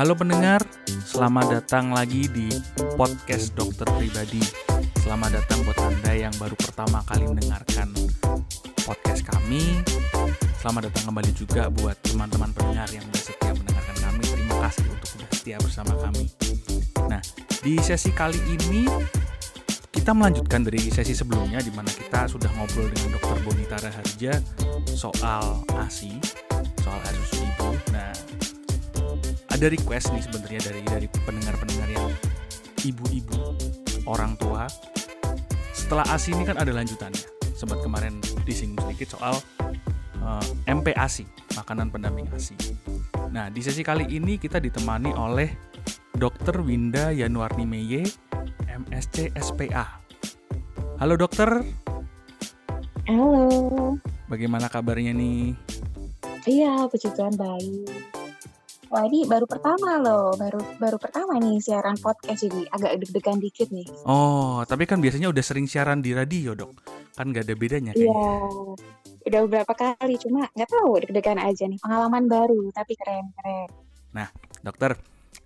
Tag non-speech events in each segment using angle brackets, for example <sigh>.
Halo pendengar, selamat datang lagi di podcast dokter pribadi. Selamat datang buat Anda yang baru pertama kali mendengarkan podcast kami. Selamat datang kembali juga buat teman-teman pendengar yang sudah setia mendengarkan kami. Terima kasih untuk sudah setia bersama kami. Nah, di sesi kali ini kita melanjutkan dari sesi sebelumnya di mana kita sudah ngobrol dengan Dr. Bonita Raharja soal ASI, soal. Nah, ada request nih sebenarnya dari dari pendengar-pendengar yang ibu-ibu, orang tua. Setelah ASI ini kan ada lanjutannya. Sempat kemarin disinggung sedikit soal uh, MPASI, makanan pendamping ASI. Nah, di sesi kali ini kita ditemani oleh Dr. Winda Yanuarni Meye, MSc SPA. Halo dokter. Halo. Bagaimana kabarnya nih? Iya, puji Tuhan baik. Wah ini baru pertama loh, baru baru pertama nih siaran podcast jadi agak deg-degan dikit nih. Oh, tapi kan biasanya udah sering siaran di radio dok, kan nggak ada bedanya kayaknya. Iya, udah beberapa kali, cuma nggak tahu deg-degan aja nih, pengalaman baru tapi keren-keren. Nah, dokter,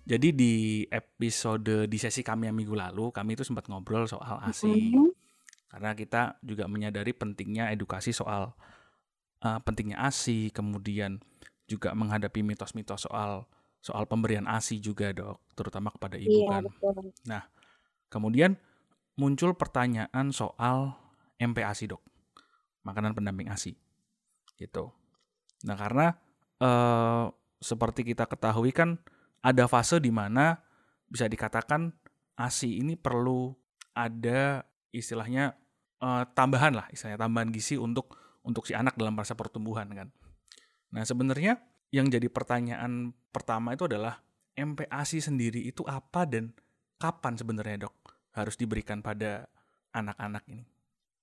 jadi di episode di sesi kami yang minggu lalu, kami itu sempat ngobrol soal ASI. Mm -hmm. Karena kita juga menyadari pentingnya edukasi soal uh, pentingnya ASI, kemudian juga menghadapi mitos-mitos soal soal pemberian ASI juga dok, terutama kepada ibu iya, kan. Betul. Nah, kemudian muncul pertanyaan soal MPASI dok, makanan pendamping ASI, gitu. Nah karena eh, seperti kita ketahui kan ada fase di mana bisa dikatakan ASI ini perlu ada istilahnya eh, tambahan lah, istilahnya tambahan gizi untuk untuk si anak dalam masa pertumbuhan kan. Nah, sebenarnya yang jadi pertanyaan pertama itu adalah MPASI sendiri itu apa dan kapan sebenarnya dok harus diberikan pada anak-anak ini?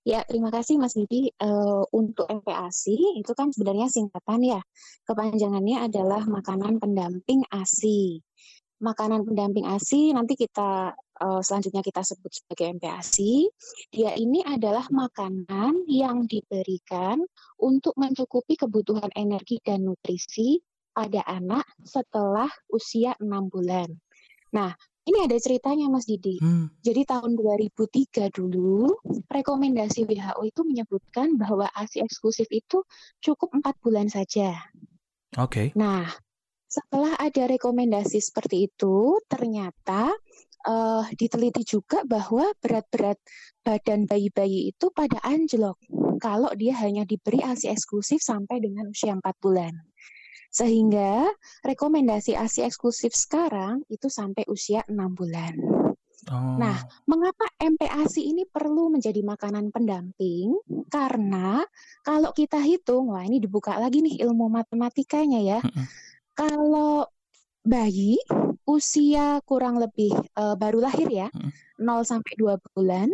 Ya, terima kasih Mas Bibi. Uh, untuk MPASI itu kan sebenarnya singkatan ya. Kepanjangannya adalah makanan pendamping ASI. Makanan pendamping ASI nanti kita uh, selanjutnya kita sebut sebagai MPASI, dia ini adalah makanan yang diberikan untuk mencukupi kebutuhan energi dan nutrisi pada anak setelah usia enam bulan. Nah, ini ada ceritanya Mas Didi. Hmm. Jadi tahun 2003 dulu, rekomendasi WHO itu menyebutkan bahwa ASI eksklusif itu cukup empat bulan saja. Oke. Okay. Nah, setelah ada rekomendasi seperti itu, ternyata uh, diteliti juga bahwa berat-berat badan bayi-bayi itu pada anjlok kalau dia hanya diberi ASI eksklusif sampai dengan usia 4 bulan. Sehingga rekomendasi ASI eksklusif sekarang itu sampai usia 6 bulan. Oh. Nah, mengapa MPASI ini perlu menjadi makanan pendamping? Karena kalau kita hitung, wah ini dibuka lagi nih ilmu matematikanya ya. Kalau bayi usia kurang lebih uh, baru lahir ya, hmm. 0 sampai 2 bulan,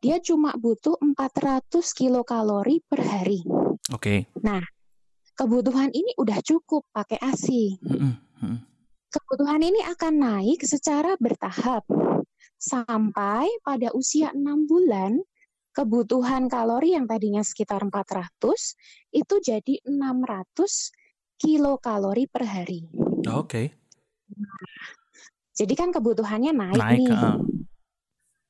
dia cuma butuh 400 kilokalori per hari. Oke. Okay. Nah, kebutuhan ini udah cukup pakai ASI. Hmm. Hmm. Kebutuhan ini akan naik secara bertahap sampai pada usia 6 bulan kebutuhan kalori yang tadinya sekitar 400 itu jadi 600 kilokalori per hari. Oke. Okay. Jadi kan kebutuhannya naik, naik nih. Uh.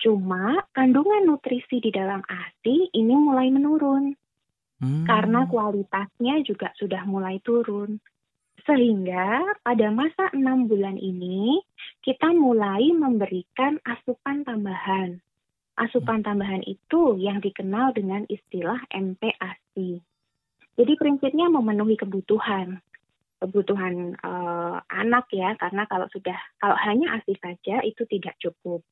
Cuma kandungan nutrisi di dalam ASI ini mulai menurun. Hmm. Karena kualitasnya juga sudah mulai turun. Sehingga pada masa enam bulan ini kita mulai memberikan asupan tambahan. Asupan hmm. tambahan itu yang dikenal dengan istilah MPASI. Jadi prinsipnya memenuhi kebutuhan kebutuhan uh, anak ya karena kalau sudah kalau hanya ASI saja itu tidak cukup.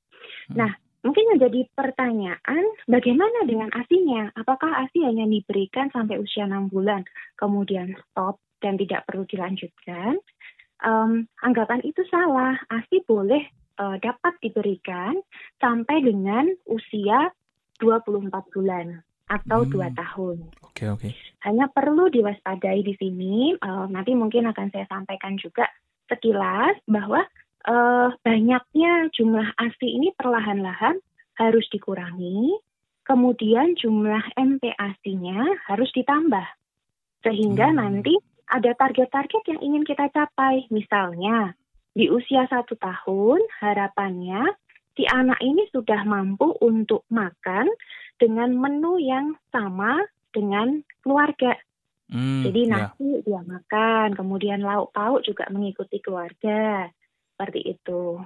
Hmm. Nah, mungkin menjadi pertanyaan bagaimana dengan ASINya? Apakah ASI hanya diberikan sampai usia 6 bulan kemudian stop dan tidak perlu dilanjutkan? Um, anggapan itu salah. ASI boleh uh, dapat diberikan sampai dengan usia 24 bulan atau hmm. dua tahun. Oke okay, oke. Okay. Hanya perlu diwaspadai di sini. Uh, nanti mungkin akan saya sampaikan juga sekilas bahwa uh, banyaknya jumlah ASI ini perlahan-lahan harus dikurangi. Kemudian jumlah MPASI-nya harus ditambah. Sehingga hmm. nanti ada target-target yang ingin kita capai. Misalnya di usia satu tahun harapannya si anak ini sudah mampu untuk makan dengan menu yang sama dengan keluarga. Hmm, Jadi ya. nasi ya. dia makan, kemudian lauk pauk juga mengikuti keluarga, seperti itu.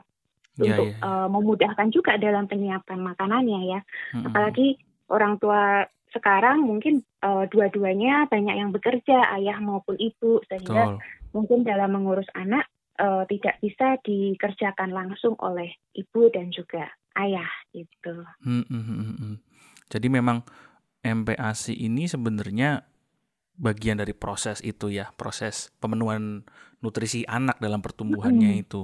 Ya, Untuk ya, ya. Uh, memudahkan juga dalam penyiapan makanannya ya. Hmm. Apalagi orang tua sekarang mungkin uh, dua-duanya banyak yang bekerja, ayah maupun ibu, sehingga Betul. mungkin dalam mengurus anak uh, tidak bisa dikerjakan langsung oleh ibu dan juga ayah gitu. Hmm, hmm, hmm, hmm. hmm. Jadi memang MPASI ini sebenarnya bagian dari proses itu ya, proses pemenuhan nutrisi anak dalam pertumbuhannya hmm. itu.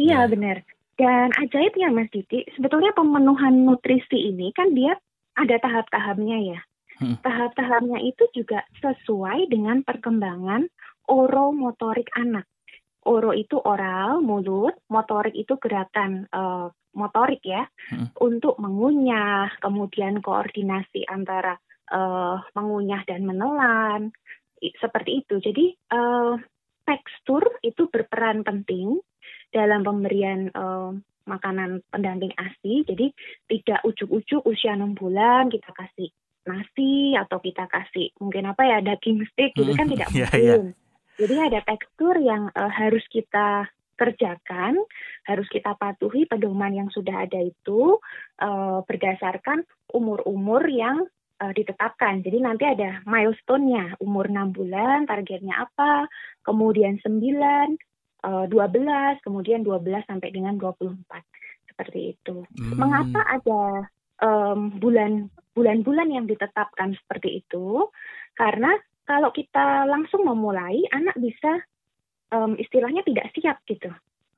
Iya ya. benar. Dan ajaibnya Mas Diti, sebetulnya pemenuhan nutrisi ini kan dia ada tahap-tahapnya ya. Hmm. Tahap-tahapnya itu juga sesuai dengan perkembangan oromotorik anak. Oro itu oral, mulut, motorik itu gerakan uh, motorik ya, hmm. untuk mengunyah, kemudian koordinasi antara uh, mengunyah dan menelan, seperti itu. Jadi uh, tekstur itu berperan penting dalam pemberian uh, makanan pendamping ASI. Jadi tidak ujuk-ujuk usia enam bulan kita kasih nasi atau kita kasih mungkin apa ya daging stick gitu kan tidak iya, <laughs> iya. mungkin. Yeah, yeah. Jadi ada tekstur yang uh, harus kita kerjakan, harus kita patuhi pedoman yang sudah ada itu uh, berdasarkan umur-umur yang uh, ditetapkan. Jadi nanti ada milestone-nya, umur 6 bulan, targetnya apa, kemudian 9, uh, 12, kemudian 12 sampai dengan 24. Seperti itu. Hmm. Mengapa ada um, bulan bulan-bulan yang ditetapkan seperti itu? Karena kalau kita langsung memulai, anak bisa um, istilahnya tidak siap gitu.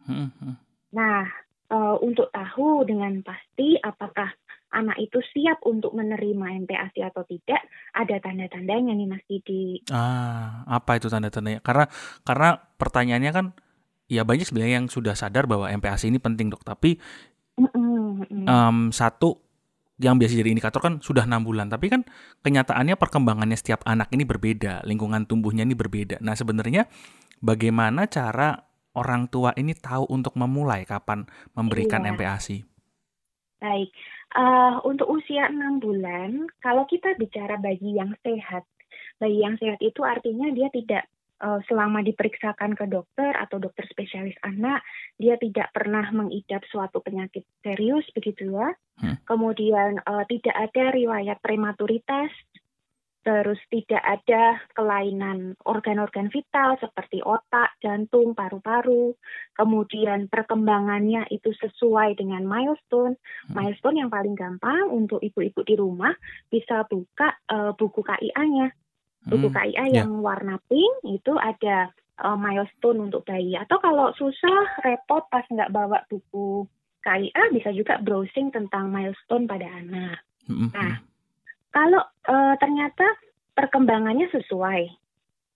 Hmm, hmm. Nah, uh, untuk tahu dengan pasti apakah anak itu siap untuk menerima MPASI atau tidak, ada tanda-tandanya nih Mas Didi. Ah, apa itu tanda-tandanya? Karena karena pertanyaannya kan ya banyak sebenarnya yang sudah sadar bahwa MPASI ini penting dok, tapi mm -mm, Um, satu yang biasa jadi indikator kan sudah enam bulan, tapi kan kenyataannya perkembangannya setiap anak ini berbeda, lingkungan tumbuhnya ini berbeda. Nah sebenarnya bagaimana cara orang tua ini tahu untuk memulai kapan memberikan iya. MPASI? Baik, uh, untuk usia enam bulan, kalau kita bicara bayi yang sehat, bayi yang sehat itu artinya dia tidak uh, selama diperiksakan ke dokter atau dokter spesialis anak, dia tidak pernah mengidap suatu penyakit serius begitu ya. Hmm. Kemudian uh, tidak ada riwayat prematuritas, terus tidak ada kelainan organ-organ vital seperti otak, jantung, paru-paru. Kemudian perkembangannya itu sesuai dengan milestone. Hmm. Milestone yang paling gampang untuk ibu-ibu di rumah bisa buka uh, buku KIA-nya buku hmm, KIA yeah. yang warna pink itu ada uh, milestone untuk bayi. Atau kalau susah, repot pas nggak bawa buku KIA, bisa juga browsing tentang milestone pada anak. Mm-hmm. Nah, kalau uh, ternyata perkembangannya sesuai,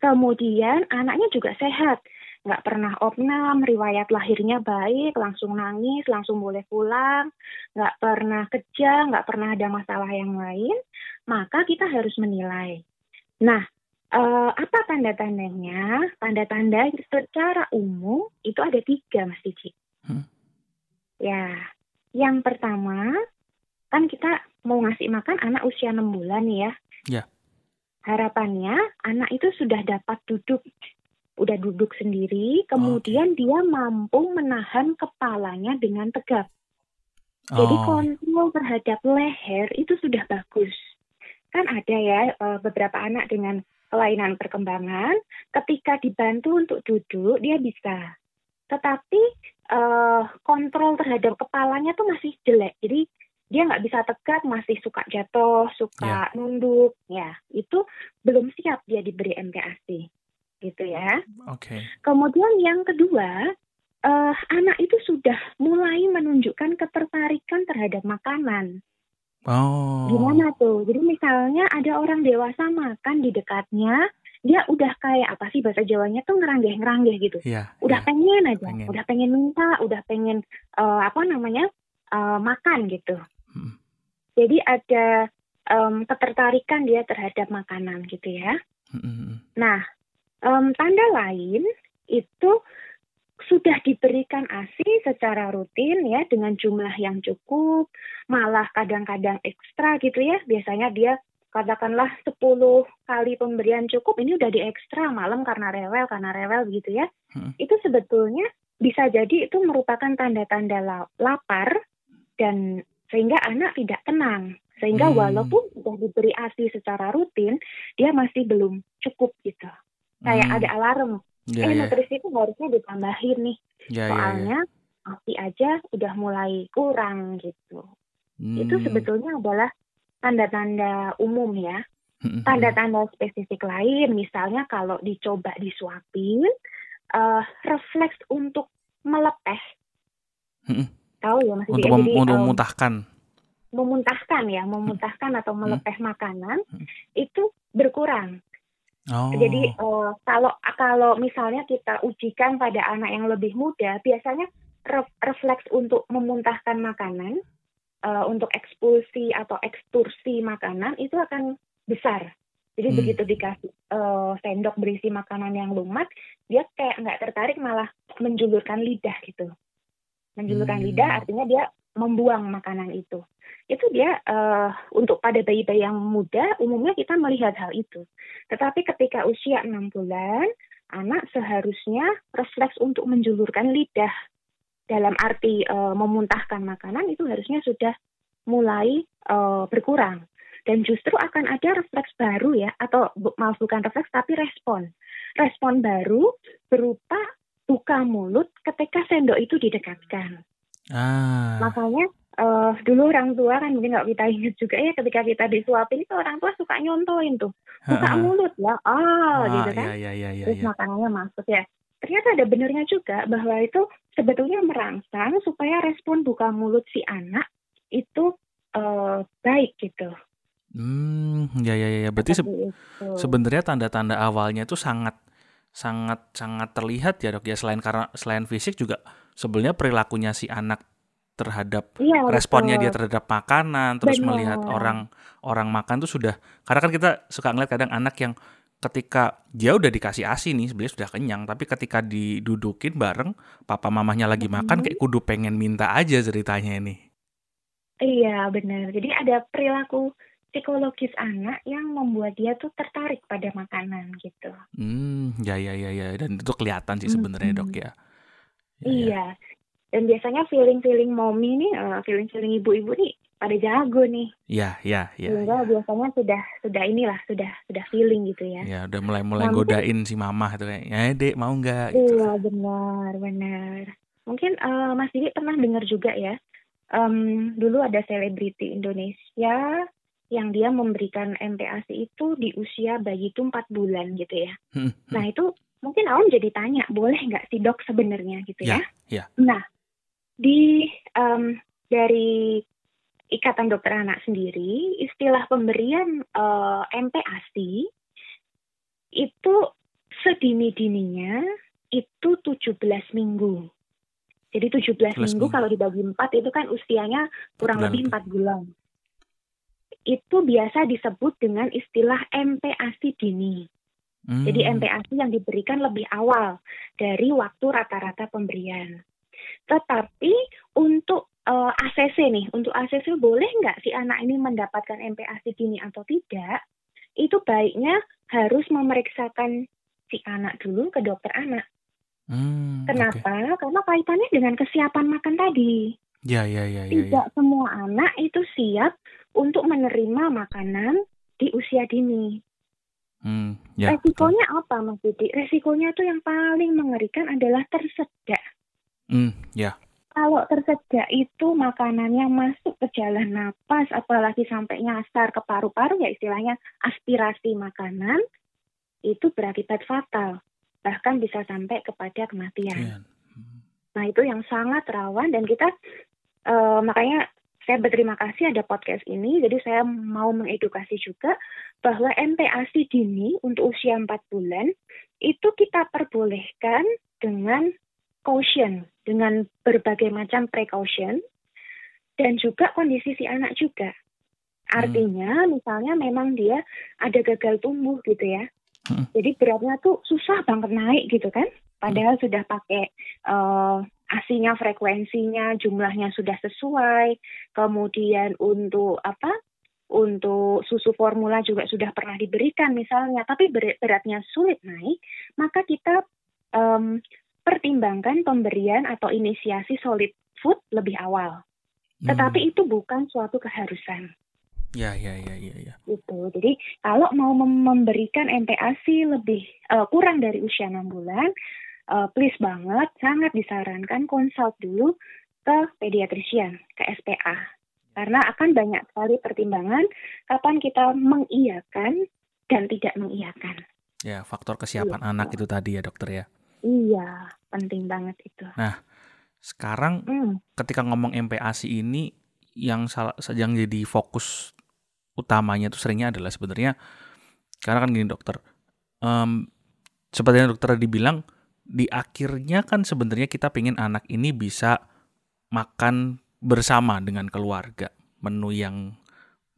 kemudian anaknya juga sehat, nggak pernah opnam, riwayat lahirnya baik, langsung nangis, langsung boleh pulang, nggak pernah kejang, nggak pernah ada masalah yang lain, maka kita harus menilai Nah, uh, apa tanda-tandanya? Tanda-tanda secara umum itu ada tiga, Mas Cici. Hmm. Ya, yang pertama kan kita mau ngasih makan anak usia 6 bulan ya. Ya. Harapannya anak itu sudah dapat duduk, udah duduk sendiri, kemudian okay. dia mampu menahan kepalanya dengan tegap. Oh. Jadi kontrol terhadap leher itu sudah bagus kan ada ya uh, beberapa anak dengan kelainan perkembangan ketika dibantu untuk duduk dia bisa tetapi uh, kontrol terhadap kepalanya tuh masih jelek jadi dia nggak bisa tegak masih suka jatuh suka yeah. nunduk ya itu belum siap dia diberi MPASI gitu ya oke okay. kemudian yang kedua uh, anak itu sudah mulai menunjukkan ketertarikan terhadap makanan Oh. Gimana tuh? Jadi misalnya ada orang dewasa makan di dekatnya, dia udah kayak apa sih bahasa Jawanya tuh ngeranggeh-ngeranggeh gitu. Yeah, udah yeah. pengen aja, pengen. udah pengen minta, udah pengen uh, apa namanya uh, makan gitu. Hmm. Jadi ada um, ketertarikan dia terhadap makanan gitu ya. Hmm. Nah, um, tanda lain itu sudah diberikan ASI secara rutin ya dengan jumlah yang cukup, malah kadang-kadang ekstra gitu ya. Biasanya dia katakanlah 10 kali pemberian cukup ini udah di ekstra malam karena rewel karena rewel gitu ya. Hmm. Itu sebetulnya bisa jadi itu merupakan tanda-tanda lapar dan sehingga anak tidak tenang. Sehingga hmm. walaupun sudah diberi ASI secara rutin, dia masih belum cukup gitu. Kayak hmm. ada alarm. Yeah, eh yeah. nutrisi itu harusnya ditambahin nih. Yeah, ya, Soalnya yeah, yeah. ASI aja udah mulai kurang gitu. Hmm. Itu sebetulnya adalah tanda-tanda umum ya. Tanda-tanda spesifik lain, misalnya kalau dicoba disuapin, uh, refleks untuk melepeh. Tahu ya Mas Untuk, mem Jadi, untuk memuntahkan. memuntahkan ya, memuntahkan atau melepeh hmm. makanan itu berkurang. Oh. Jadi uh, kalau kalau misalnya kita ujikan pada anak yang lebih muda, biasanya refleks untuk memuntahkan makanan uh, untuk ekspulsi atau ekstursi makanan itu akan besar. Jadi hmm. begitu dikasih uh, sendok berisi makanan yang lumat, dia kayak nggak tertarik malah menjulurkan lidah gitu. Menjulurkan hmm. lidah artinya dia membuang makanan itu. Itu dia uh, untuk pada bayi-bayi yang muda umumnya kita melihat hal itu. Tetapi ketika usia enam bulan, anak seharusnya refleks untuk menjulurkan lidah dalam arti uh, memuntahkan makanan itu harusnya sudah mulai uh, berkurang dan justru akan ada refleks baru ya atau maaf bukan refleks tapi respon respon baru berupa buka mulut ketika sendok itu didekatkan ah. makanya uh, dulu orang tua kan mungkin nggak kita ingat juga ya ketika kita disuapin itu orang tua suka nyontoin tuh buka mulut ya ah, ah gitu kan iya, iya, iya, iya, terus iya. makanannya masuk ya ternyata ada benernya juga bahwa itu sebetulnya merangsang supaya respon buka mulut si anak itu uh, baik gitu. Hmm, ya ya ya. Berarti se sebenarnya tanda-tanda awalnya itu sangat sangat sangat terlihat ya dok ya selain karena selain fisik juga sebenarnya perilakunya si anak terhadap ya, responnya betul. dia terhadap makanan terus Benar. melihat orang orang makan tuh sudah karena kan kita suka ngeliat kadang anak yang ketika dia udah dikasih asi nih sebenarnya sudah kenyang tapi ketika didudukin bareng papa mamahnya lagi makan kayak kudu pengen minta aja ceritanya ini iya benar jadi ada perilaku psikologis anak yang membuat dia tuh tertarik pada makanan gitu hmm ya ya ya ya dan itu kelihatan sih sebenarnya hmm. dok ya, ya iya ya. dan biasanya feeling feeling mommy nih eh, feeling feeling ibu-ibu nih pada jago nih. Iya, iya, iya. Sehingga ya. biasanya sudah sudah inilah, sudah sudah feeling gitu ya. Ya, udah mulai-mulai nah, godain si mama itu kayak, "Ya, Dek, mau nggak?" gitu. Iya, benar, benar. Mungkin uh, Mas Didi pernah dengar juga ya. Um, dulu ada selebriti Indonesia yang dia memberikan MPASI itu di usia bayi itu empat bulan gitu ya. Hmm, hmm. Nah itu mungkin awam jadi tanya, boleh nggak sih dok sebenarnya gitu ya? ya? Nah di um, dari Ikatan Dokter Anak sendiri, istilah pemberian uh, eh, MPASI itu sedini-dininya itu 17 minggu. Jadi 17 minggu, minggu kalau dibagi 4 itu kan usianya kurang lebih 4 bulan. Itu biasa disebut dengan istilah MPASI dini. Hmm. Jadi MPASI yang diberikan lebih awal dari waktu rata-rata pemberian. Tetapi untuk uh, eh, ACC nih, untuk ACC boleh nggak si anak ini mendapatkan MPASI dini atau tidak? Itu baiknya harus memeriksakan si anak dulu ke dokter anak. Hmm, Kenapa? Okay. Karena kaitannya dengan kesiapan makan tadi. Ya, ya, ya, ya. Tidak ya. semua anak itu siap untuk menerima makanan di usia dini. Hmm, ya, Resikonya betul. apa, Mas Didi? Resikonya itu yang paling mengerikan adalah tersedak. Hmm, ya kalau tersedak itu makanan yang masuk ke jalan napas, apalagi sampai nyasar ke paru-paru, ya istilahnya aspirasi makanan, itu berakibat fatal. Bahkan bisa sampai kepada kematian. Yeah. Nah itu yang sangat rawan dan kita, uh, makanya saya berterima kasih ada podcast ini, jadi saya mau mengedukasi juga bahwa MPASI dini untuk usia 4 bulan, itu kita perbolehkan dengan caution dengan berbagai macam precaution dan juga kondisi si anak juga. Artinya hmm. misalnya memang dia ada gagal tumbuh gitu ya. Hmm. Jadi beratnya tuh susah banget naik gitu kan. Padahal hmm. sudah pakai uh, asinya frekuensinya jumlahnya sudah sesuai. Kemudian untuk apa? Untuk susu formula juga sudah pernah diberikan misalnya, tapi beratnya sulit naik, maka kita um, pertimbangkan pemberian atau inisiasi solid food lebih awal. Hmm. Tetapi itu bukan suatu keharusan. Ya, ya, ya, ya, ya. Itu. Jadi kalau mau memberikan MPASI lebih uh, kurang dari usia 6 bulan, uh, please banget sangat disarankan konsult dulu ke pediatrician, ke SPA. Karena akan banyak sekali pertimbangan kapan kita mengiyakan dan tidak mengiyakan. Ya, faktor kesiapan iya. anak itu tadi ya, dokter ya. Iya, penting banget itu. Nah, sekarang hmm. ketika ngomong MPASI ini yang salah yang jadi fokus utamanya itu seringnya adalah sebenarnya karena kan gini dokter um, seperti yang dokter tadi bilang di akhirnya kan sebenarnya kita pengen anak ini bisa makan bersama dengan keluarga. Menu yang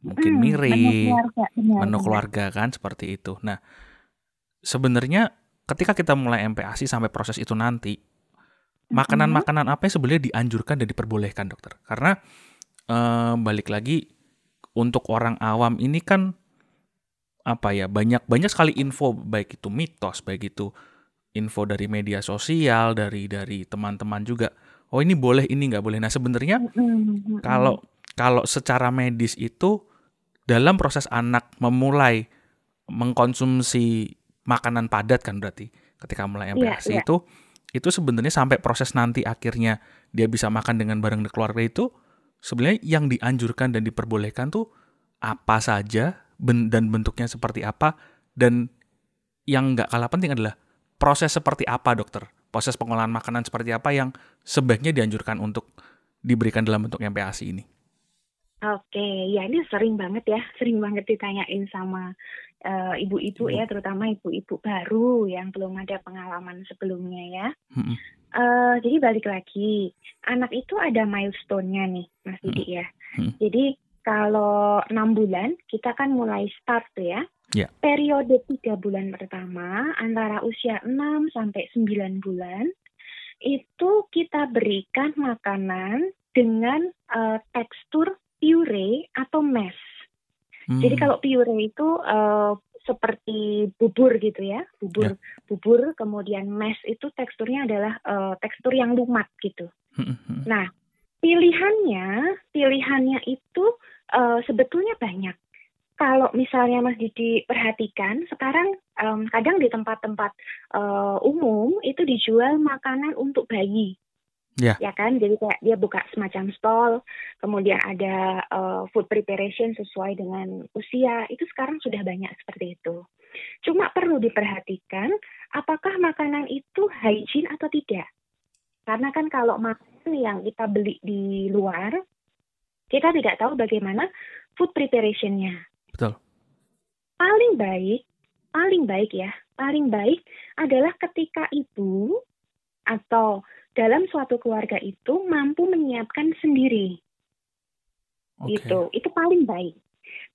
mungkin hmm, mirip menu keluarga, benar, menu keluarga kan seperti itu. Nah sebenarnya ketika kita mulai MPASI sampai proses itu nanti makanan-makanan apa yang sebenarnya dianjurkan dan diperbolehkan dokter? Karena um, balik lagi untuk orang awam ini kan apa ya banyak banyak sekali info baik itu mitos baik itu info dari media sosial dari dari teman-teman juga oh ini boleh ini nggak boleh nah sebenarnya kalau kalau secara medis itu dalam proses anak memulai mengkonsumsi makanan padat kan berarti ketika mulai MPASI yeah, yeah. itu itu sebenarnya sampai proses nanti akhirnya dia bisa makan dengan bareng keluarga itu sebenarnya yang dianjurkan dan diperbolehkan tuh apa saja ben dan bentuknya seperti apa dan yang nggak kalah penting adalah proses seperti apa dokter proses pengolahan makanan seperti apa yang sebaiknya dianjurkan untuk diberikan dalam bentuk MPASI ini Oke, ya ini sering banget ya, sering banget ditanyain sama uh, ibu-ibu ya, terutama ibu-ibu baru yang belum ada pengalaman sebelumnya ya. Hmm. Uh, jadi balik lagi, anak itu ada milestone-nya nih, Mas Didi hmm. ya. Hmm. Jadi kalau enam bulan kita kan mulai start tuh ya. Yeah. Periode tiga bulan pertama antara usia 6 sampai 9 bulan itu kita berikan makanan dengan uh, tekstur pure atau mash. Hmm. Jadi kalau pure itu uh, seperti bubur gitu ya, bubur yeah. bubur kemudian mash itu teksturnya adalah uh, tekstur yang lumat gitu. Hmm, hmm. Nah, pilihannya pilihannya itu uh, sebetulnya banyak. Kalau misalnya Mas Didi perhatikan, sekarang um, kadang di tempat-tempat uh, umum itu dijual makanan untuk bayi. Yeah. Ya kan, jadi kayak dia buka semacam stall, kemudian ada uh, food preparation sesuai dengan usia. Itu sekarang sudah banyak seperti itu. Cuma perlu diperhatikan apakah makanan itu hygiene atau tidak. Karena kan kalau makanan yang kita beli di luar, kita tidak tahu bagaimana food preparationnya. Paling baik, paling baik ya, paling baik adalah ketika ibu atau dalam suatu keluarga itu mampu menyiapkan sendiri. Okay. Itu, itu paling baik.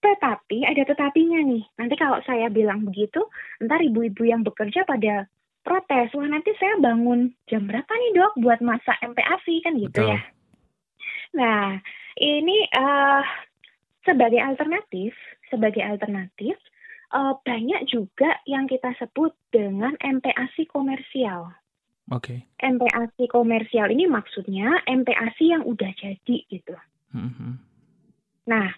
Tetapi ada tetapinya nih. Nanti kalau saya bilang begitu, ntar ibu-ibu yang bekerja pada protes. Wah nanti saya bangun jam berapa nih dok buat masak MPASI kan gitu Betul. ya. Nah ini uh, sebagai alternatif, sebagai alternatif uh, banyak juga yang kita sebut dengan MPASI komersial. Oke. Okay. MPASI komersial ini maksudnya MPASI yang udah jadi gitu. Mm-hmm. Nah,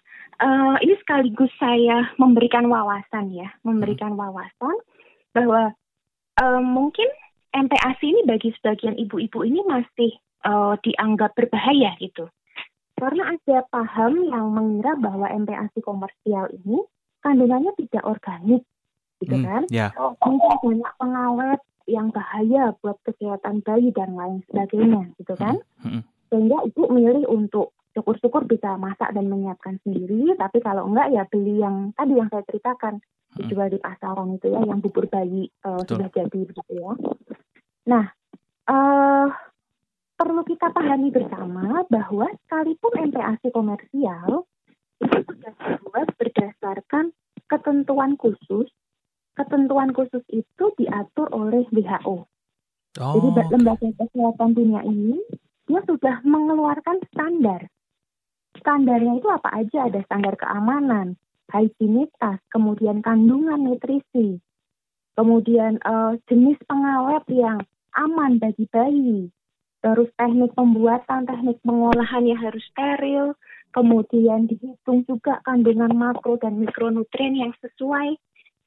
uh, ini sekaligus saya memberikan wawasan ya, memberikan mm. wawasan bahwa uh, mungkin MPASI ini bagi sebagian ibu-ibu ini masih uh, dianggap berbahaya gitu. Karena ada paham yang mengira bahwa MPASI komersial ini kandungannya tidak organik, gitu mm, kan? Yeah. Mungkin banyak pengawet yang bahaya buat kesehatan bayi dan lain sebagainya gitu kan hmm. sehingga ibu milih untuk syukur-syukur bisa masak dan menyiapkan sendiri tapi kalau enggak ya beli yang tadi yang saya ceritakan hmm. dijual di pasaran itu ya yang bubur bayi uh, sudah jadi begitu ya nah uh, perlu kita pahami bersama bahwa sekalipun MPASI komersial itu sudah dibuat berdasarkan ketentuan khusus ketentuan khusus itu diatur oleh WHO. Oh. Jadi lembaga kesehatan dunia ini dia sudah mengeluarkan standar. Standarnya itu apa aja? Ada standar keamanan, higienitas, kemudian kandungan nutrisi, kemudian uh, jenis pengawet yang aman bagi bayi, terus teknik pembuatan, teknik pengolahan yang harus steril, kemudian dihitung juga kandungan makro dan mikronutrien yang sesuai.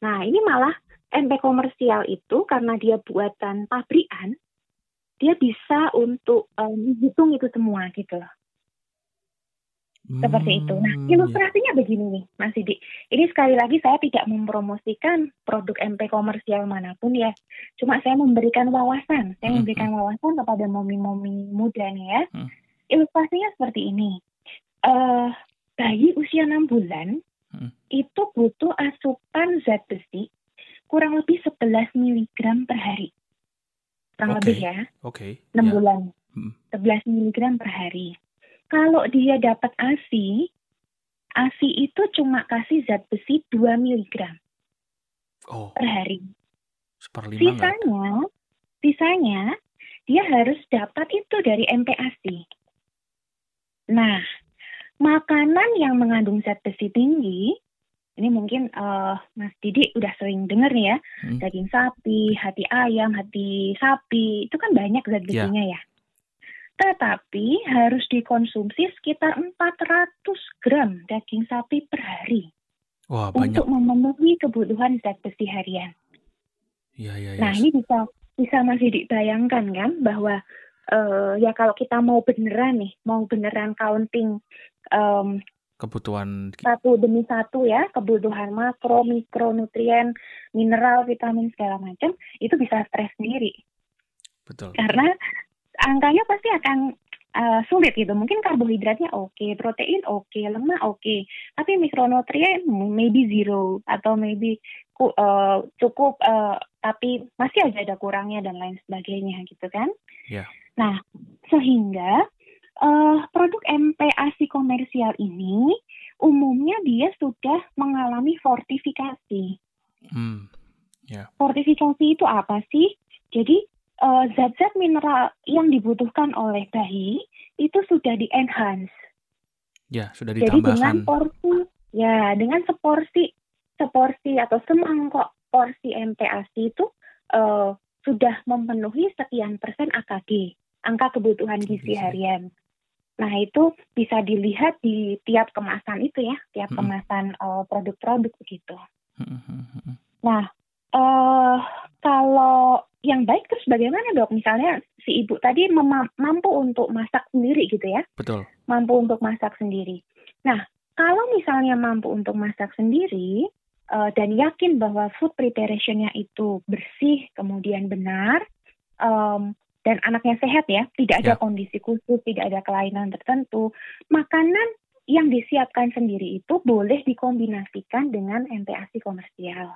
Nah, ini malah MP komersial itu karena dia buatan pabrikan, dia bisa untuk um, menghitung itu semua gitu loh. Seperti itu. Nah, hmm, ilustrasinya ya. begini nih, Mas Didi. Ini sekali lagi saya tidak mempromosikan produk MP komersial mana pun ya. Cuma saya memberikan wawasan. Saya hmm. memberikan hmm. wawasan kepada momi-momi muda nih ya. Hmm. Ilustrasinya seperti ini. Uh, bayi usia 6 bulan hmm. itu butuh asupan zat besi kurang lebih 11 mg per hari. Kurang okay. lebih ya. Oke. Okay. 6 yeah. bulan. Hmm. 11 mg per hari kalau dia dapat ASI, ASI itu cuma kasih zat besi 2 mg oh. per hari. Seperlima sisanya, sisanya dia harus dapat itu dari MPASI. Nah, makanan yang mengandung zat besi tinggi, ini mungkin uh, Mas Didi udah sering dengar nih ya, hmm. daging sapi, hati ayam, hati sapi, itu kan banyak zat ya. besinya yeah. ya tetapi harus dikonsumsi sekitar 400 gram daging sapi per hari Wah, banyak. untuk memenuhi kebutuhan zat besi harian. Ya, ya, ya. Nah ini bisa bisa masih dibayangkan kan bahwa uh, ya kalau kita mau beneran nih mau beneran counting um, kebutuhan satu demi satu ya kebutuhan makro mikronutrien mineral vitamin segala macam itu bisa stres sendiri betul karena angkanya pasti akan uh, sulit gitu. Mungkin karbohidratnya oke, okay, protein oke, okay, lemak oke, okay. tapi mikronutrien maybe zero atau maybe uh, cukup uh, tapi masih aja ada kurangnya dan lain sebagainya gitu kan. Yeah. Nah, sehingga uh, produk MPASI komersial ini umumnya dia sudah mengalami fortifikasi. Hmm. Yeah. Fortifikasi itu apa sih? Jadi uh, zat-zat mineral yang dibutuhkan oleh bayi itu sudah di-enhance. Ya, sudah ditambahkan. Jadi dengan porsi, ya dengan seporsi, seporsi atau semangkok porsi MPASI itu uh, sudah memenuhi sekian persen AKG, angka kebutuhan gizi harian. Nah itu bisa dilihat di tiap kemasan itu ya, tiap hmm. kemasan uh, produk-produk begitu. Hmm. Nah uh, kalau yang baik terus bagaimana dok? Misalnya si ibu tadi mampu untuk masak sendiri gitu ya? Betul. Mampu untuk masak sendiri. Nah, kalau misalnya mampu untuk masak sendiri uh, dan yakin bahwa food preparationnya itu bersih, kemudian benar, um, dan anaknya sehat ya, tidak ada ya. kondisi khusus, tidak ada kelainan tertentu, makanan yang disiapkan sendiri itu boleh dikombinasikan dengan MPASI komersial.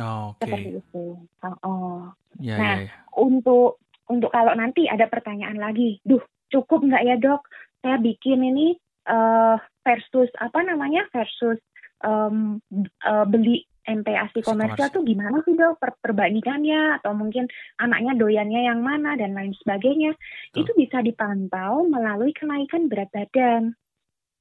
Oh, Oke. Seperti itu. Oh, oh. Ya, nah, ya, ya. untuk untuk kalau nanti ada pertanyaan lagi, duh cukup nggak ya dok? Saya bikin ini uh, versus apa namanya versus um, uh, beli MPASI komersial tuh gimana sih dok per perbandingannya atau mungkin anaknya doyannya yang mana dan lain sebagainya Tuh. itu bisa dipantau melalui kenaikan berat badan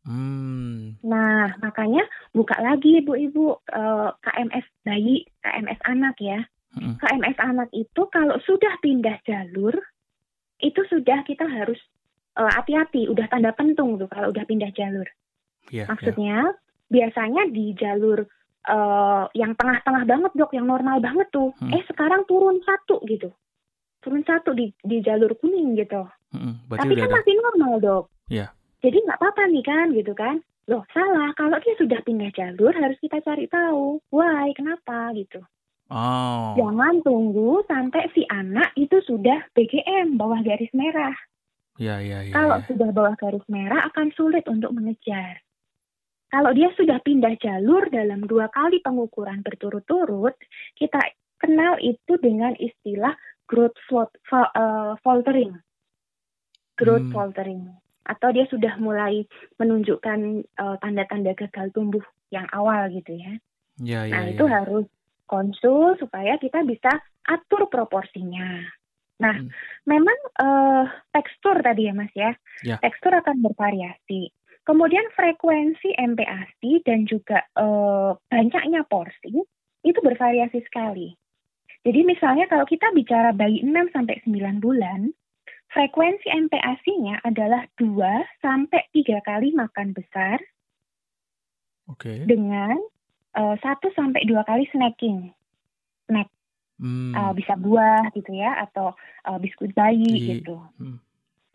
Hmm. Nah, makanya buka lagi ibu-ibu uh, KMS bayi, KMS anak ya. Hmm. KMS anak itu kalau sudah pindah jalur, itu sudah kita harus eh, hati-hati, udah tanda pentung tuh kalau udah pindah jalur. Yeah, Maksudnya yeah. biasanya di jalur uh, yang tengah-tengah banget dok, yang normal banget tuh, hmm. eh sekarang turun satu gitu, turun satu di di jalur kuning gitu. Hmm, Tapi kan ada... masih normal dok. Yeah. Jadi nggak apa-apa nih kan gitu kan. Loh salah, kalau dia sudah pindah jalur harus kita cari tahu. Why, kenapa gitu. Oh. Jangan tunggu sampai si anak itu sudah BGM, bawah garis merah. Ya, ya, ya. Kalau ya. sudah bawah garis merah akan sulit untuk mengejar. Kalau dia sudah pindah jalur dalam dua kali pengukuran berturut-turut, kita kenal itu dengan istilah growth uh, faltering. Growth hmm. faltering atau dia sudah mulai menunjukkan tanda tanda-tanda gagal tumbuh yang awal gitu ya. Ya, ya nah ya. itu harus konsul supaya kita bisa atur proporsinya. Nah, hmm. memang uh, tekstur tadi ya Mas ya, ya. tekstur akan bervariasi. Kemudian frekuensi MPASI dan juga uh, banyaknya porsi itu bervariasi sekali. Jadi misalnya kalau kita bicara bayi 6 sampai 9 bulan, frekuensi MPASI-nya adalah 2 sampai 3 kali makan besar. Okay. Dengan uh, eh, 1 sampai 2 kali snacking. Snack. Hmm. Uh, bisa buah gitu ya atau uh, biskuit bayi Di, gitu. Hmm.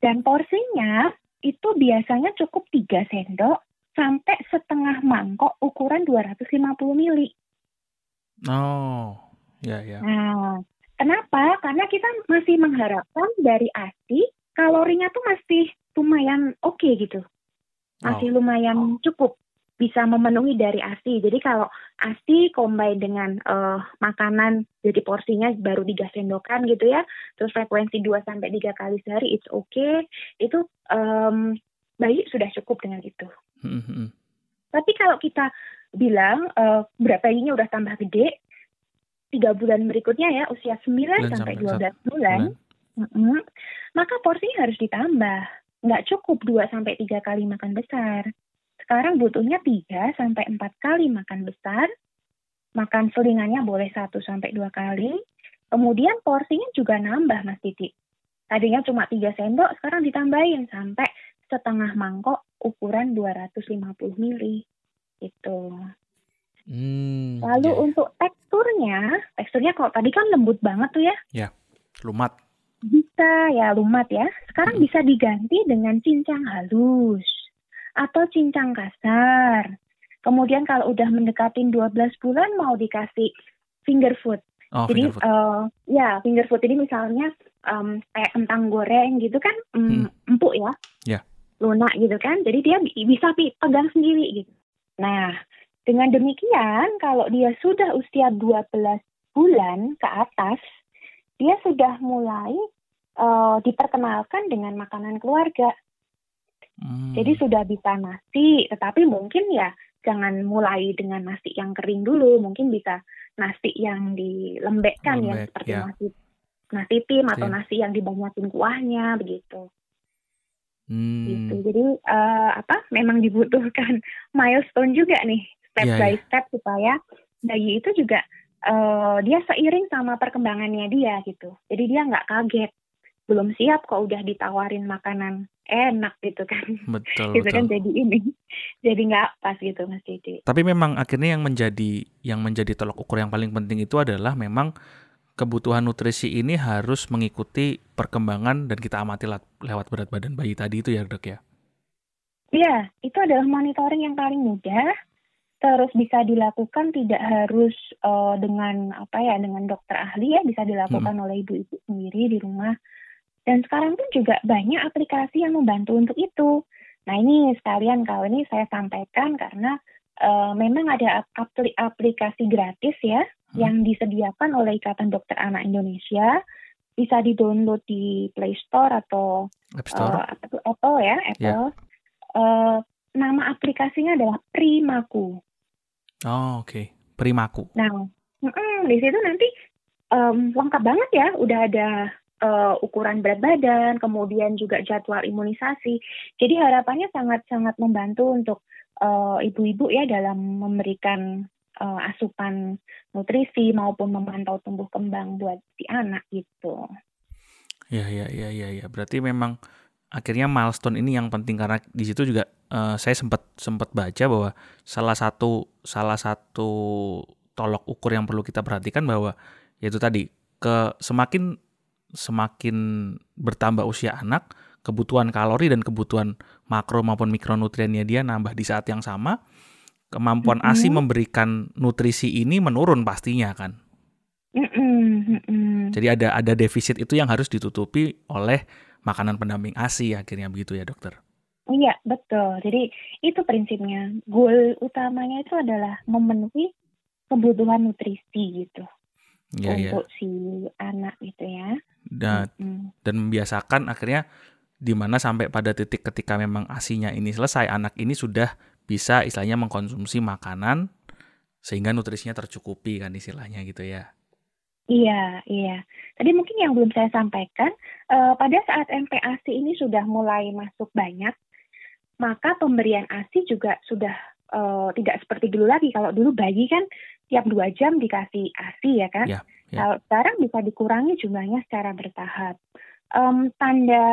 Dan porsinya itu biasanya cukup 3 sendok sampai setengah mangkok ukuran 250 mili. Oh, ya ya. Nah, kenapa? Karena kita masih mengharapkan dari ASI kalorinya tuh masih lumayan oke okay gitu. Masih oh. lumayan cukup bisa memenuhi dari ASI. Jadi kalau ASI combine dengan uh, makanan jadi porsinya baru 3 sendokan gitu ya. Terus frekuensi 2 sampai 3 kali sehari it's okay. Itu um, bayi sudah cukup dengan itu. Hmm, hmm, hmm. Tapi kalau kita bilang uh, berat bayinya udah tambah gede, tiga bulan berikutnya ya usia 9 bulan sampai 12 bulan, bulan. Mm -hmm, maka porsinya harus ditambah. Nggak cukup 2 sampai tiga kali makan besar. Sekarang butuhnya 3 sampai empat kali makan besar. Makan selingannya boleh 1 sampai dua kali. Kemudian porsinya juga nambah Mas Titi. Tadinya cuma 3 sendok, sekarang ditambahin sampai setengah mangkok ukuran 250 mili. Itu. Hmm, Lalu yeah. untuk teksturnya, teksturnya kalau tadi kan lembut banget tuh ya. Ya, lumat. Bisa ya lumat ya. Sekarang hmm. bisa diganti dengan cincang halus atau cincang kasar. Kemudian kalau udah mendekatin 12 bulan mau dikasih finger food. Oh, Jadi finger food. Uh, ya finger food ini misalnya um, kayak kentang goreng gitu kan um, hmm. empuk ya. Yeah. Lunak gitu kan. Jadi dia bisa pegang sendiri gitu. Nah, dengan demikian, kalau dia sudah usia 12 bulan ke atas, dia sudah mulai uh, diperkenalkan dengan makanan keluarga. Hmm. Jadi sudah bisa nasi, tetapi mungkin ya jangan mulai dengan nasi yang kering dulu, mungkin bisa nasi yang dilembekkan ya seperti ya. nasi nasi tim atau nasi yang dibanyakin kuahnya begitu. Hmm. Gitu. Jadi uh, apa? Memang dibutuhkan <laughs> milestone juga nih step yeah, by yeah. step supaya bayi itu juga uh, dia seiring sama perkembangannya dia gitu. Jadi dia nggak kaget, belum siap kok udah ditawarin makanan enak gitu kan. Betul. gitu kan jadi ini, <laughs> jadi nggak pas gitu mas Didi. Tapi memang akhirnya yang menjadi yang menjadi tolok ukur yang paling penting itu adalah memang kebutuhan nutrisi ini harus mengikuti perkembangan dan kita amati lewat berat badan bayi tadi itu ya dok ya. Iya, itu adalah monitoring yang paling mudah terus bisa dilakukan tidak harus uh, dengan apa ya dengan dokter ahli ya bisa dilakukan hmm. oleh ibu-ibu sendiri di rumah dan sekarang pun juga banyak aplikasi yang membantu untuk itu nah ini sekalian kalau ini saya sampaikan karena uh, memang ada apl aplikasi gratis ya hmm. yang disediakan oleh Ikatan Dokter Anak Indonesia bisa di-download di Play Store atau App Store, uh, Apple ya Apple yeah. Uh, nama aplikasinya adalah Primaku Oh, oke. Okay. Primaku. Nah, mm, di situ nanti um, lengkap banget ya, udah ada uh, ukuran berat badan, kemudian juga jadwal imunisasi. Jadi harapannya sangat-sangat membantu untuk uh, ibu-ibu ya dalam memberikan uh, asupan nutrisi maupun memantau tumbuh kembang buat si anak gitu. Ya, ya, ya, ya, ya. Berarti memang akhirnya milestone ini yang penting karena di situ juga uh, saya sempat sempat baca bahwa salah satu salah satu tolok ukur yang perlu kita perhatikan bahwa yaitu tadi ke semakin semakin bertambah usia anak kebutuhan kalori dan kebutuhan makro maupun mikronutriennya dia nambah di saat yang sama kemampuan mm -hmm. ASI memberikan nutrisi ini menurun pastinya kan mm -hmm. jadi ada ada defisit itu yang harus ditutupi oleh makanan pendamping ASI akhirnya begitu ya dokter? Iya betul. Jadi itu prinsipnya. Goal utamanya itu adalah memenuhi kebutuhan nutrisi gitu ya, untuk ya. si anak gitu ya. Dan hmm. dan membiasakan akhirnya di mana sampai pada titik ketika memang asinya ini selesai anak ini sudah bisa istilahnya mengkonsumsi makanan sehingga nutrisinya tercukupi kan istilahnya gitu ya. Iya, iya. Tadi mungkin yang belum saya sampaikan, uh, pada saat MPASI ini sudah mulai masuk banyak, maka pemberian ASI juga sudah uh, tidak seperti dulu lagi. Kalau dulu bayi kan tiap dua jam dikasih ASI ya kan. Yeah, yeah. Kalau sekarang bisa dikurangi jumlahnya secara bertahap. Um, tanda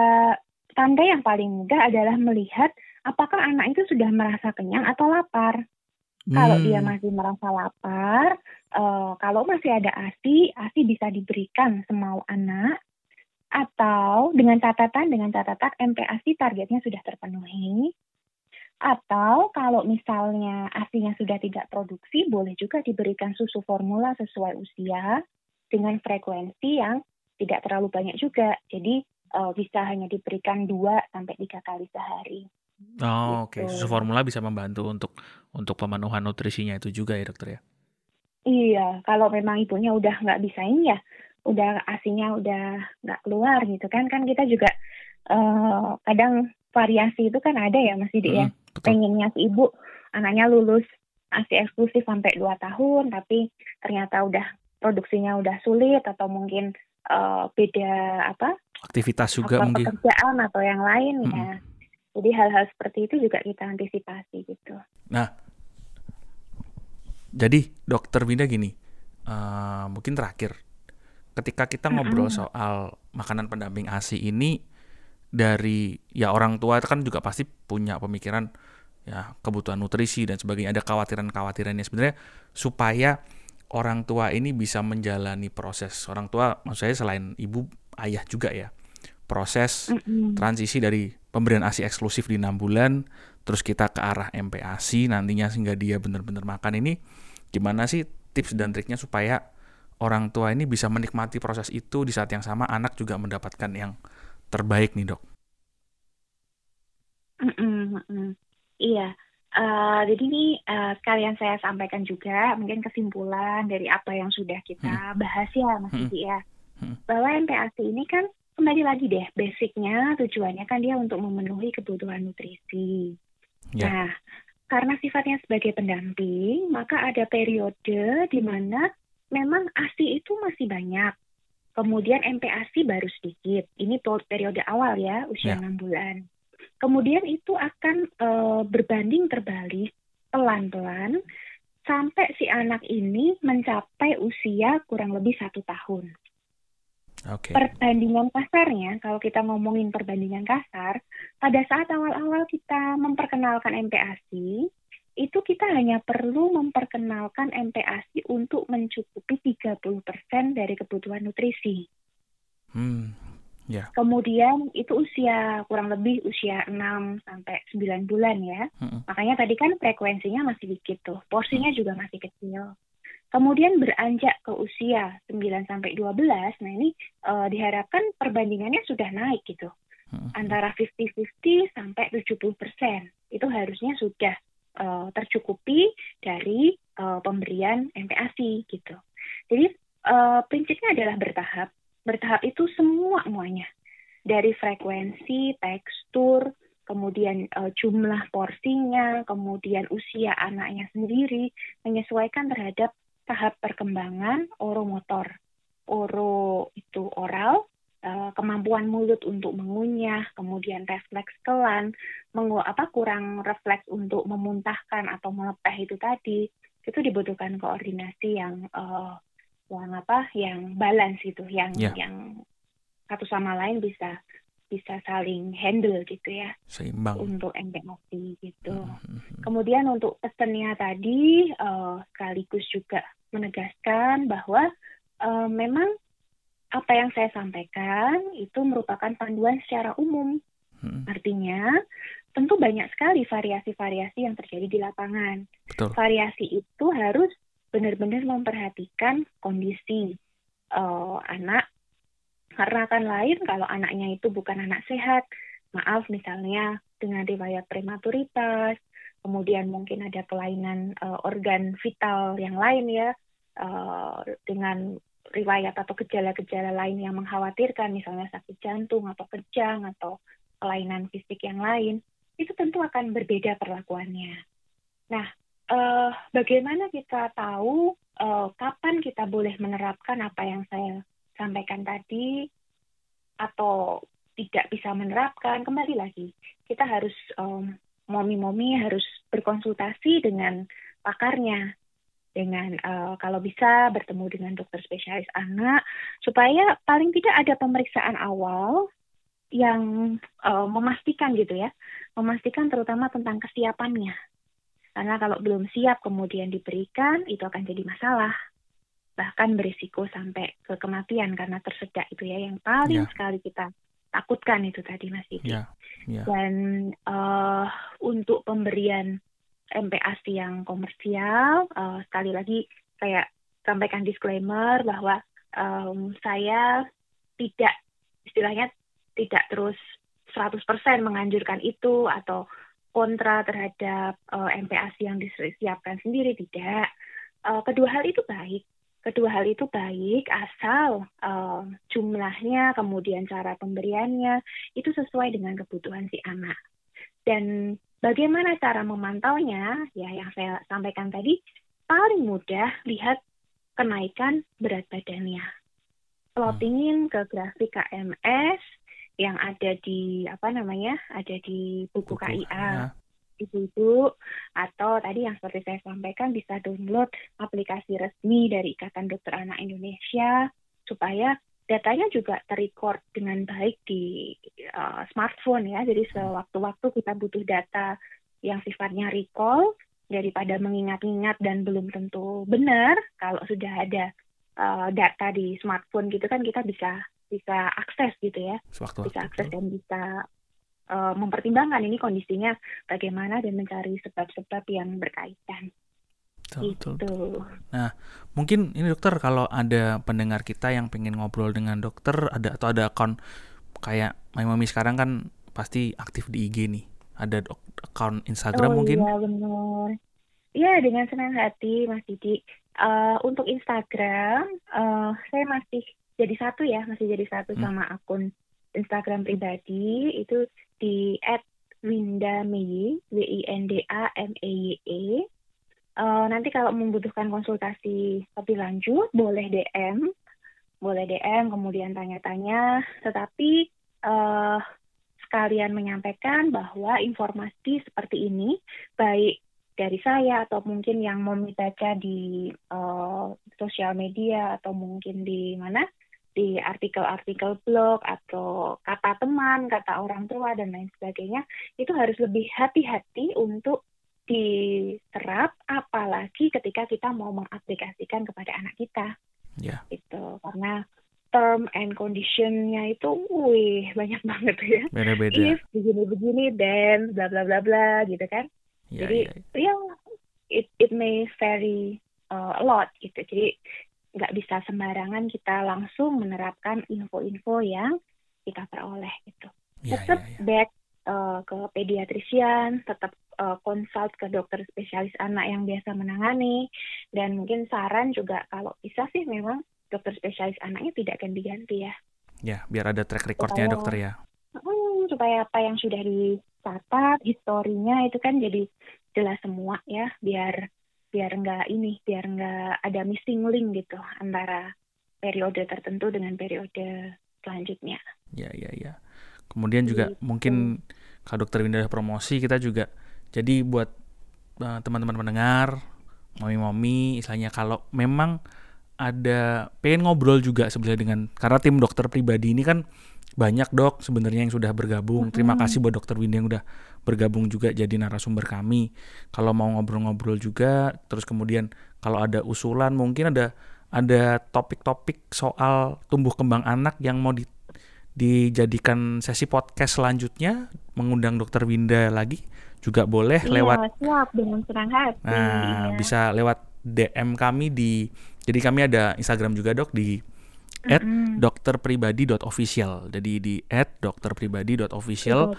tanda yang paling mudah adalah melihat apakah anak itu sudah merasa kenyang atau lapar. Hmm. Kalau dia hmm. masih merasa lapar, uh, kalau masih ada ASI, ASI bisa diberikan semau anak atau dengan catatan dengan catatan MPASI targetnya sudah terpenuhi. Atau kalau misalnya ASINya sudah tidak produksi, boleh juga diberikan susu formula sesuai usia dengan frekuensi yang tidak terlalu banyak juga. Jadi uh, bisa hanya diberikan dua sampai tiga kali sehari. Oh, oke. Okay. Susu gitu. formula bisa membantu untuk untuk pemenuhan nutrisinya itu juga ya, dokter ya? Iya, kalau memang ibunya udah nggak bisa ini ya, udah asinya udah nggak keluar gitu kan, kan kita juga uh, kadang variasi itu kan ada ya masih dia ya. Pengennya si ibu anaknya lulus asi eksklusif sampai 2 tahun, tapi ternyata udah produksinya udah sulit atau mungkin uh, beda apa? Aktivitas juga apa, mungkin. Pekerjaan atau yang lain hmm. ya jadi hal-hal seperti itu juga kita antisipasi gitu. Nah, jadi dokter Winda gini, uh, mungkin terakhir, ketika kita ngobrol mm -hmm. soal makanan pendamping ASI ini dari ya orang tua kan juga pasti punya pemikiran ya kebutuhan nutrisi dan sebagainya ada khawatiran-khawatirannya sebenarnya supaya orang tua ini bisa menjalani proses. Orang tua maksud saya selain ibu ayah juga ya. Proses mm -hmm. transisi dari pemberian ASI eksklusif di enam bulan, terus kita ke arah MPASI nantinya sehingga dia benar-benar makan. Ini, gimana sih tips dan triknya supaya orang tua ini bisa menikmati proses itu di saat yang sama anak juga mendapatkan yang terbaik nih dok? Mm -mm, Iya, uh, jadi ini uh, sekalian saya sampaikan juga mungkin kesimpulan dari apa yang sudah kita hmm. bahas ya Mas hmm. ya, hmm. bahwa MPASI ini kan kembali lagi deh, basicnya tujuannya kan dia untuk memenuhi kebutuhan nutrisi. Yeah. Nah, karena sifatnya sebagai pendamping, maka ada periode di mana memang ASI itu masih banyak. Kemudian MPASI baru sedikit. Ini periode awal ya, usia yeah. 6 bulan. Kemudian itu akan e, berbanding terbalik pelan-pelan sampai si anak ini mencapai usia kurang lebih satu tahun. Okay. Perbandingan kasarnya, kalau kita ngomongin perbandingan kasar, pada saat awal-awal kita memperkenalkan MPASI, itu kita hanya perlu memperkenalkan MPASI untuk mencukupi 30% dari kebutuhan nutrisi. Hmm, yeah. Kemudian itu usia kurang lebih usia 6 sampai 9 bulan ya. Hmm. Makanya tadi kan frekuensinya masih dikit tuh, porsinya hmm. juga masih kecil. Kemudian beranjak ke usia 9 sampai 12, nah ini uh, diharapkan perbandingannya sudah naik gitu. Hmm. Antara 50-50 sampai 70 persen. Itu harusnya sudah uh, tercukupi dari uh, pemberian MPASI gitu. Jadi uh, prinsipnya adalah bertahap. Bertahap itu semua semuanya. Dari frekuensi, tekstur, kemudian uh, jumlah porsinya, kemudian usia anaknya sendiri, menyesuaikan terhadap tahap perkembangan oromotor. Oro itu oral, uh, kemampuan mulut untuk mengunyah, kemudian refleks kelan, mengu apa kurang refleks untuk memuntahkan atau melepeh itu tadi, itu dibutuhkan koordinasi yang uh, yang apa, yang balance gitu, yang yeah. yang satu sama lain bisa bisa saling handle gitu ya seimbang untuk MPOP gitu. Mm-hmm. Kemudian untuk pesennya tadi uh, sekaligus juga menegaskan bahwa uh, memang apa yang saya sampaikan itu merupakan panduan secara umum. Artinya tentu banyak sekali variasi-variasi yang terjadi di lapangan. Betul. Variasi itu harus benar-benar memperhatikan kondisi uh, anak karena akan lain kalau anaknya itu bukan anak sehat, maaf misalnya dengan riwayat prematuritas, kemudian mungkin ada kelainan uh, organ vital yang lain ya, uh, dengan riwayat atau gejala-gejala lain yang mengkhawatirkan, misalnya sakit jantung atau kejang atau kelainan fisik yang lain, itu tentu akan berbeda perlakuannya. Nah, uh, bagaimana kita tahu uh, kapan kita boleh menerapkan apa yang saya sampaikan tadi atau tidak bisa menerapkan? Kembali lagi kita harus um, momi-momi harus berkonsultasi dengan pakarnya dengan uh, kalau bisa bertemu dengan dokter spesialis anak supaya paling tidak ada pemeriksaan awal yang uh, memastikan gitu ya memastikan terutama tentang kesiapannya karena kalau belum siap kemudian diberikan, itu akan jadi masalah. Bahkan berisiko sampai ke kematian karena tersedak itu ya yang paling yeah. sekali kita takutkan itu tadi Mas Didi. Yeah. Yeah. Dan uh, untuk pemberian MPASI yang komersial, uh, sekali lagi kayak sampaikan disclaimer bahwa um, saya tidak istilahnya tidak terus 100% menganjurkan itu atau kontra terhadap uh, eh, MPASI yang disiapkan sendiri tidak. Uh, kedua hal itu baik. Kedua hal itu baik asal uh, jumlahnya kemudian cara pemberiannya itu sesuai dengan kebutuhan si anak. Dan bagaimana cara memantaunya? Ya yang saya sampaikan tadi paling mudah lihat kenaikan berat badannya. Plottingin ke grafik KMS, yang ada di apa namanya ada di buku, buku KIA ya. ibu-ibu atau tadi yang seperti saya sampaikan bisa download aplikasi resmi dari Ikatan Dokter Anak Indonesia supaya datanya juga terrecord dengan baik di uh, smartphone ya. Jadi sewaktu-waktu kita butuh data yang sifatnya recall daripada mengingat-ingat dan belum tentu benar kalau sudah ada uh, data di smartphone gitu kan kita bisa bisa akses gitu ya Sewaktu bisa akses dan bisa uh, mempertimbangkan ini kondisinya bagaimana dan mencari sebab-sebab yang berkaitan Betul, gitu. Nah, mungkin ini dokter kalau ada pendengar kita yang pengen ngobrol dengan dokter ada atau ada akun kayak Mami sekarang kan pasti aktif di IG nih. Ada akun Instagram oh, mungkin? Iya benar. Iya dengan senang hati Mas Didi. Uh, untuk Instagram, uh, saya masih jadi satu ya masih jadi satu hmm. sama akun Instagram pribadi itu di @windameyi w i n d a m e y e uh, nanti kalau membutuhkan konsultasi lebih lanjut boleh DM boleh DM kemudian tanya-tanya tetapi uh, sekalian menyampaikan bahwa informasi seperti ini baik dari saya atau mungkin yang mau baca di uh, sosial media atau mungkin di mana di artikel-artikel blog atau kata teman, kata orang tua dan lain sebagainya itu harus lebih hati-hati untuk diterap apalagi ketika kita mau mengaplikasikan kepada anak kita. Ya. Itu karena term and conditionnya itu wih banyak <laughs> banget ya. Beda-beda. If begini-begini then bla bla bla bla gitu kan. Ya, Jadi ya, ya it it may vary uh, a lot gitu. Jadi nggak bisa sembarangan kita langsung menerapkan info-info yang kita peroleh gitu. Ya, tetap ya, ya. back uh, ke pediatrician, tetap uh, consult ke dokter spesialis anak yang biasa menangani, dan mungkin saran juga kalau bisa sih memang dokter spesialis anaknya tidak akan diganti ya. Ya, biar ada track recordnya supaya, dokter ya. Hmm, supaya apa yang sudah dicatat, historinya itu kan jadi jelas semua ya, biar biar nggak ini biar nggak ada missing link gitu antara periode tertentu dengan periode selanjutnya. Ya ya ya. Kemudian juga gitu. mungkin kalau dokter Winda promosi kita juga jadi buat uh, teman-teman mendengar, mami-mami, misalnya kalau memang ada pengen ngobrol juga sebenarnya dengan karena tim dokter pribadi ini kan banyak dok sebenarnya yang sudah bergabung. Terima kasih buat dokter Winda yang udah bergabung juga jadi narasumber kami. Kalau mau ngobrol-ngobrol juga, terus kemudian kalau ada usulan mungkin ada ada topik-topik soal tumbuh kembang anak yang mau di, dijadikan sesi podcast selanjutnya mengundang dokter Winda lagi juga boleh iya, lewat siap dengan senang hati. Nah, iya. bisa lewat DM kami di jadi kami ada Instagram juga dok di at dokterpribadi.official. Jadi di at dokterpribadi.official.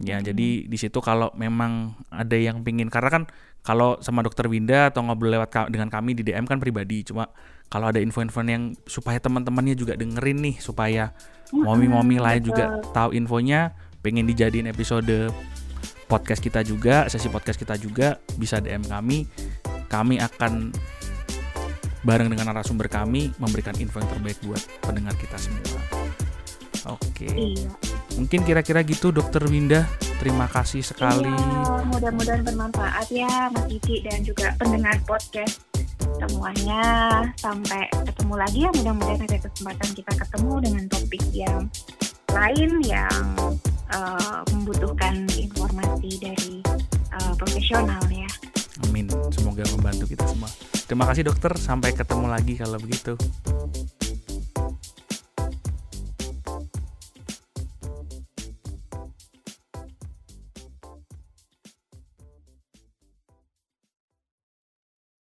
Ya, mm. jadi di situ kalau memang ada yang pingin karena kan kalau sama dokter Winda atau ngobrol lewat dengan kami di DM kan pribadi. Cuma kalau ada info-info yang supaya teman-temannya juga dengerin nih supaya momi-momi lain juga tahu infonya, pengen dijadiin episode podcast kita juga, sesi podcast kita juga bisa DM kami. Kami akan bareng dengan narasumber kami memberikan info yang terbaik buat pendengar kita semua. Oke. Iya. Mungkin kira-kira gitu Dokter Winda. Terima kasih sekali. Iya, mudah-mudahan bermanfaat ya Mas Diki dan juga pendengar podcast semuanya. Sampai ketemu lagi ya mudah-mudahan ada kesempatan kita ketemu dengan topik yang lain yang uh, membutuhkan informasi dari uh, profesional ya. Amin. Semoga membantu kita semua. Terima kasih dokter. Sampai ketemu lagi kalau begitu.